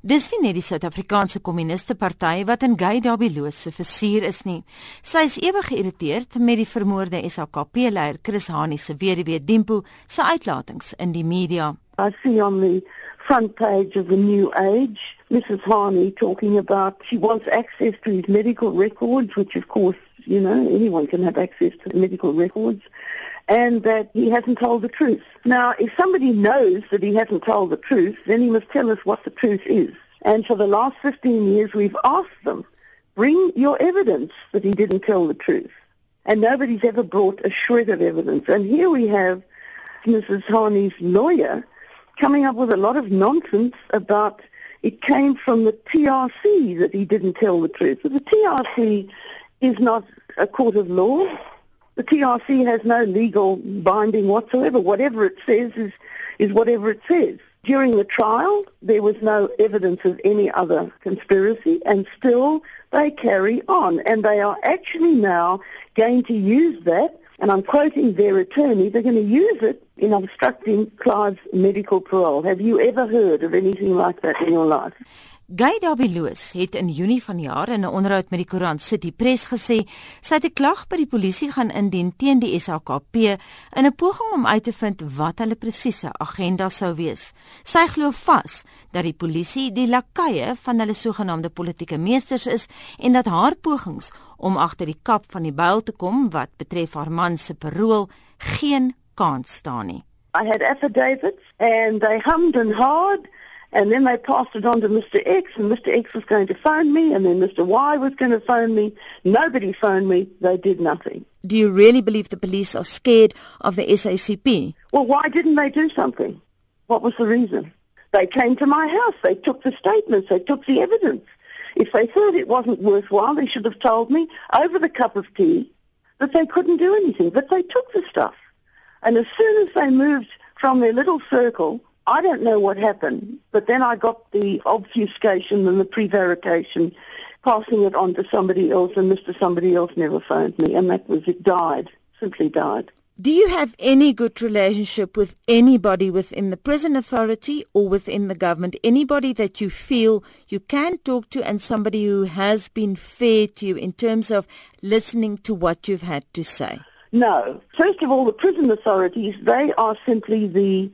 Dis nie net die Suid-Afrikaanse Kommuniste Party wat in Gay Dabiloos se versuur is nie. Sy is ewig geïrriteerd met die vermoorde SAKP-leier Chris Hani se weduwee Dimpo se uitlatings in die media. I see on the front page of the New Age, Mrs. Hani talking about she wants access to his medical records, which of course, you know, anyone can have access to medical records and that he hasn't told the truth. Now, if somebody knows that he hasn't told the truth, then he must tell us what the truth is. And for the last 15 years, we've asked them, bring your evidence that he didn't tell the truth. And nobody's ever brought a shred of evidence. And here we have Mrs. Hani's lawyer coming up with a lot of nonsense about it came from the TRC that he didn't tell the truth. But the TRC is not a court of law. The TRC has no legal binding whatsoever. Whatever it says is, is whatever it says. During the trial, there was no evidence of any other conspiracy, and still they carry on. And they are actually now going to use that, and I'm quoting their attorney, they're going to use it in obstructing Clive's medical parole. Have you ever heard of anything like that in your life? Guy Dabeloos het in Junie vanjaar in 'n onderhoud met die koerant City Press gesê sy het 'n klag by die polisie gaan indien teen die SAKP in 'n poging om uit te vind wat hulle presiese agenda sou wees. Sy glo vas dat die polisie die lakaie van hulle sogenaamde politieke meesters is en dat haar pogings om agter die kap van die byl te kom wat betref haar man se parol geen kans staan nie. I had affidavits and they hummed and hawed And then they passed it on to Mr. X, and Mr. X was going to phone me, and then Mr. Y was going to phone me. Nobody phoned me. They did nothing. Do you really believe the police are scared of the SACP? Well, why didn't they do something? What was the reason? They came to my house. They took the statements. They took the evidence. If they thought it wasn't worthwhile, they should have told me over the cup of tea that they couldn't do anything. But they took the stuff. And as soon as they moved from their little circle I don't know what happened, but then I got the obfuscation and the prevarication, passing it on to somebody else, and Mr. Somebody else never phoned me, and that was it. Died, simply died. Do you have any good relationship with anybody within the prison authority or within the government? Anybody that you feel you can talk to and somebody who has been fair to you in terms of listening to what you've had to say? No. First of all, the prison authorities, they are simply the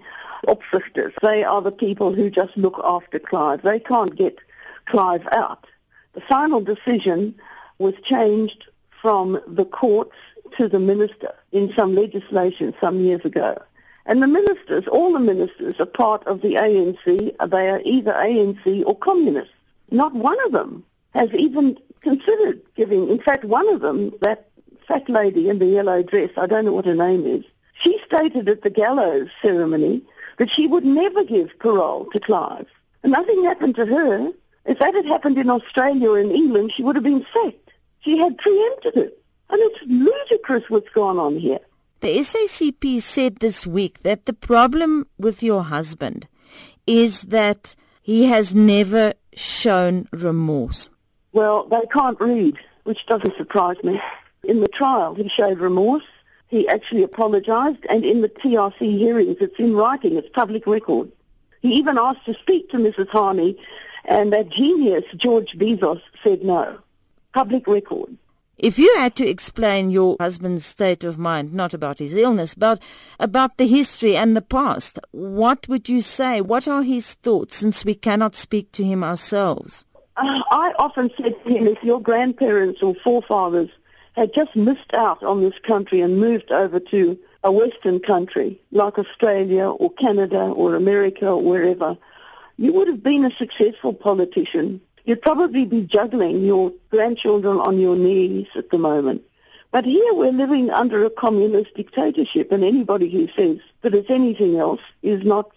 opzichters. They are the people who just look after Clive. They can't get Clive out. The final decision was changed from the courts to the minister in some legislation some years ago. And the ministers, all the ministers are part of the ANC. They are either ANC or communists. Not one of them has even considered giving. In fact, one of them, that fat lady in the yellow dress, I don't know what her name is, she stated at the gallows ceremony that she would never give parole to Clive. And nothing happened to her. If that had happened in Australia or in England, she would have been sacked. She had preempted it. And it's ludicrous what's gone on here. The SACP said this week that the problem with your husband is that he has never shown remorse. Well, they can't read, which doesn't surprise me. In the trial, he showed remorse. He actually apologized, and in the TRC hearings, it's in writing, it's public record. He even asked to speak to Mrs. Hani, and that genius, George Bizos, said no. Public record. If you had to explain your husband's state of mind, not about his illness, but about the history and the past, what would you say? What are his thoughts since we cannot speak to him ourselves? Uh, I often said to him, if your grandparents or forefathers had just missed out on this country and moved over to a Western country like Australia or Canada or America or wherever, you would have been a successful politician. You'd probably be juggling your grandchildren on your knees at the moment. But here we're living under a communist dictatorship and anybody who says that it's anything else is not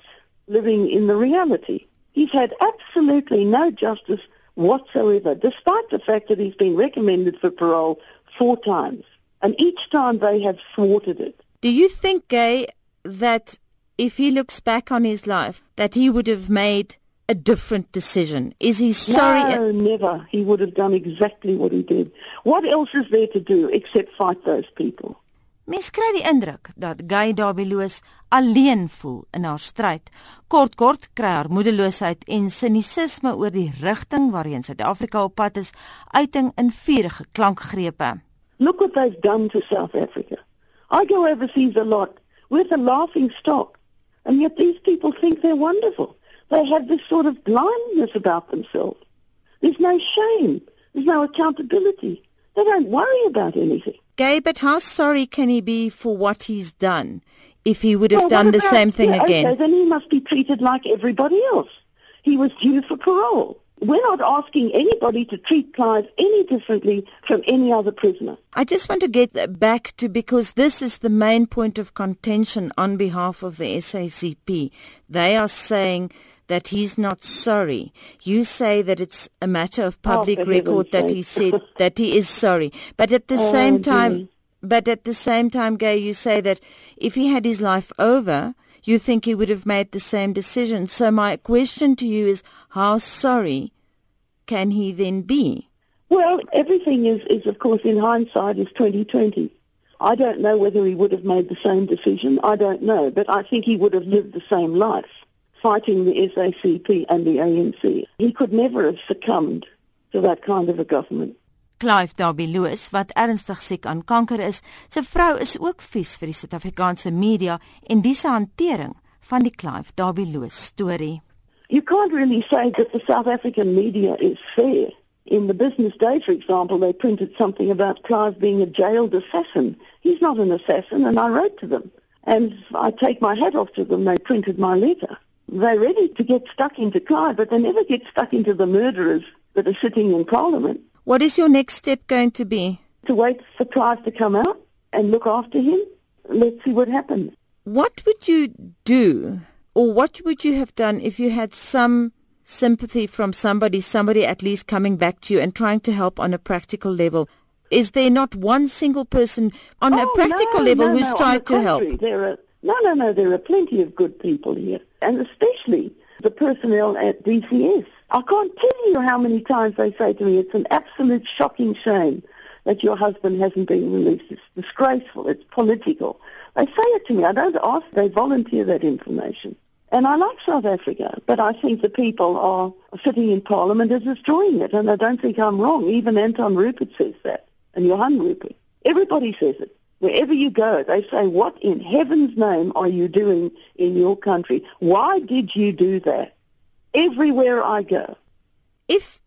living in the reality. He's had absolutely no justice whatsoever, despite the fact that he's been recommended for parole four times. And each time they have thwarted it. Do you think, Gaye, that if he looks back on his life, that he would have made a different decision? Is he sorry? No, never. He would have done exactly what he did. What else is there to do except fight those people? Mens kry die indruk dat Gay Dabeloos alleen voel in haar stryd. Kort kort kry haar moedeloosheid en sinisisme oor die rigting waarheen Suid-Afrika op pad is, uiting in vurige klankgrepe. Look what they've done to South Africa. I go overseas a lot. We're the laughing stock. And yet these people think they're wonderful. They have this sort of blindness about themselves. There's no shame. There's no accountability. They don't worry about anything. Gaye, but how sorry can he be for what he's done if he would have well, done the same thing yeah, again? Okay, then he must be treated like everybody else. He was due for parole. We're not asking anybody to treat Clive any differently from any other prisoner. I just want to get back to because this is the main point of contention on behalf of the SACP. They are saying that he's not sorry. You say that it's a matter of public oh, record that he said that he is sorry. But at the oh, same time, dear. but at the same time, Gaye, you say that if he had his life over, you think he would have made the same decision. So my question to you is, how sorry can he then be? Well, everything is, is of course, in hindsight, is 2020. I don't know whether he would have made the same decision. I don't know, but I think he would have lived the same life fighting the SACP and the ANC. He could never have succumbed to that kind of a government. Clive Darby Lewis, wat ernstig siek aan kanker is, sy vrou is ook vies vir die Suid-Afrikaanse media en dis hantering van die Clive Darby Lewis storie. You can't really say that the South African media is fair. In the Business Day, for example, they printed something about Clive being a jailed assassin. He's not an assassin, and I wrote to them. And I take my hat off to them. They printed my letter. They're ready to get stuck into Clive, but they never get stuck into the murderers that are sitting in Parliament. What is your next step going to be? To wait for Clive to come out and look after him. Let's see what happens. What would you do, or what would you have done if you had some sympathy from somebody, somebody at least coming back to you and trying to help on a practical level? Is there not one single person on oh, a practical no, level no, who's no, tried to help? There are no, no, no. There are plenty of good people here, and especially the personnel at DCS. I can't tell you how many times they say to me, "It's an absolute shocking shame that your husband hasn't been released. It's disgraceful. It's political." They say it to me. I don't ask. They volunteer that information. And I like South Africa, but I think the people are sitting in Parliament are destroying it, and I don't think I'm wrong. Even Anton Rupert says that, and Johan Rupert. Everybody says it. Wherever you go, they say, what in heaven's name are you doing in your country? Why did you do that? Everywhere I go. If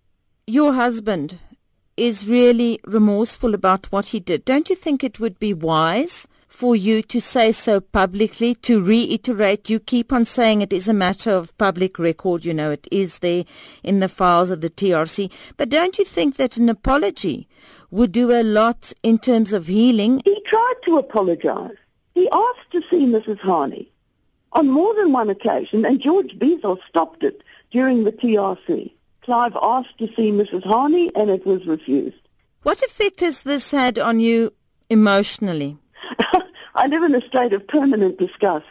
your husband is really remorseful about what he did, don't you think it would be wise for you to say so publicly, to reiterate. You keep on saying it is a matter of public record, you know, it is there in the files of the TRC. But don't you think that an apology would do a lot in terms of healing? He tried to apologize. He asked to see Mrs. Hani on more than one occasion, and George Bizos stopped it during the TRC. Clive asked to see Mrs. Hani, and it was refused. What effect has this had on you emotionally? I live in a state of permanent disgust.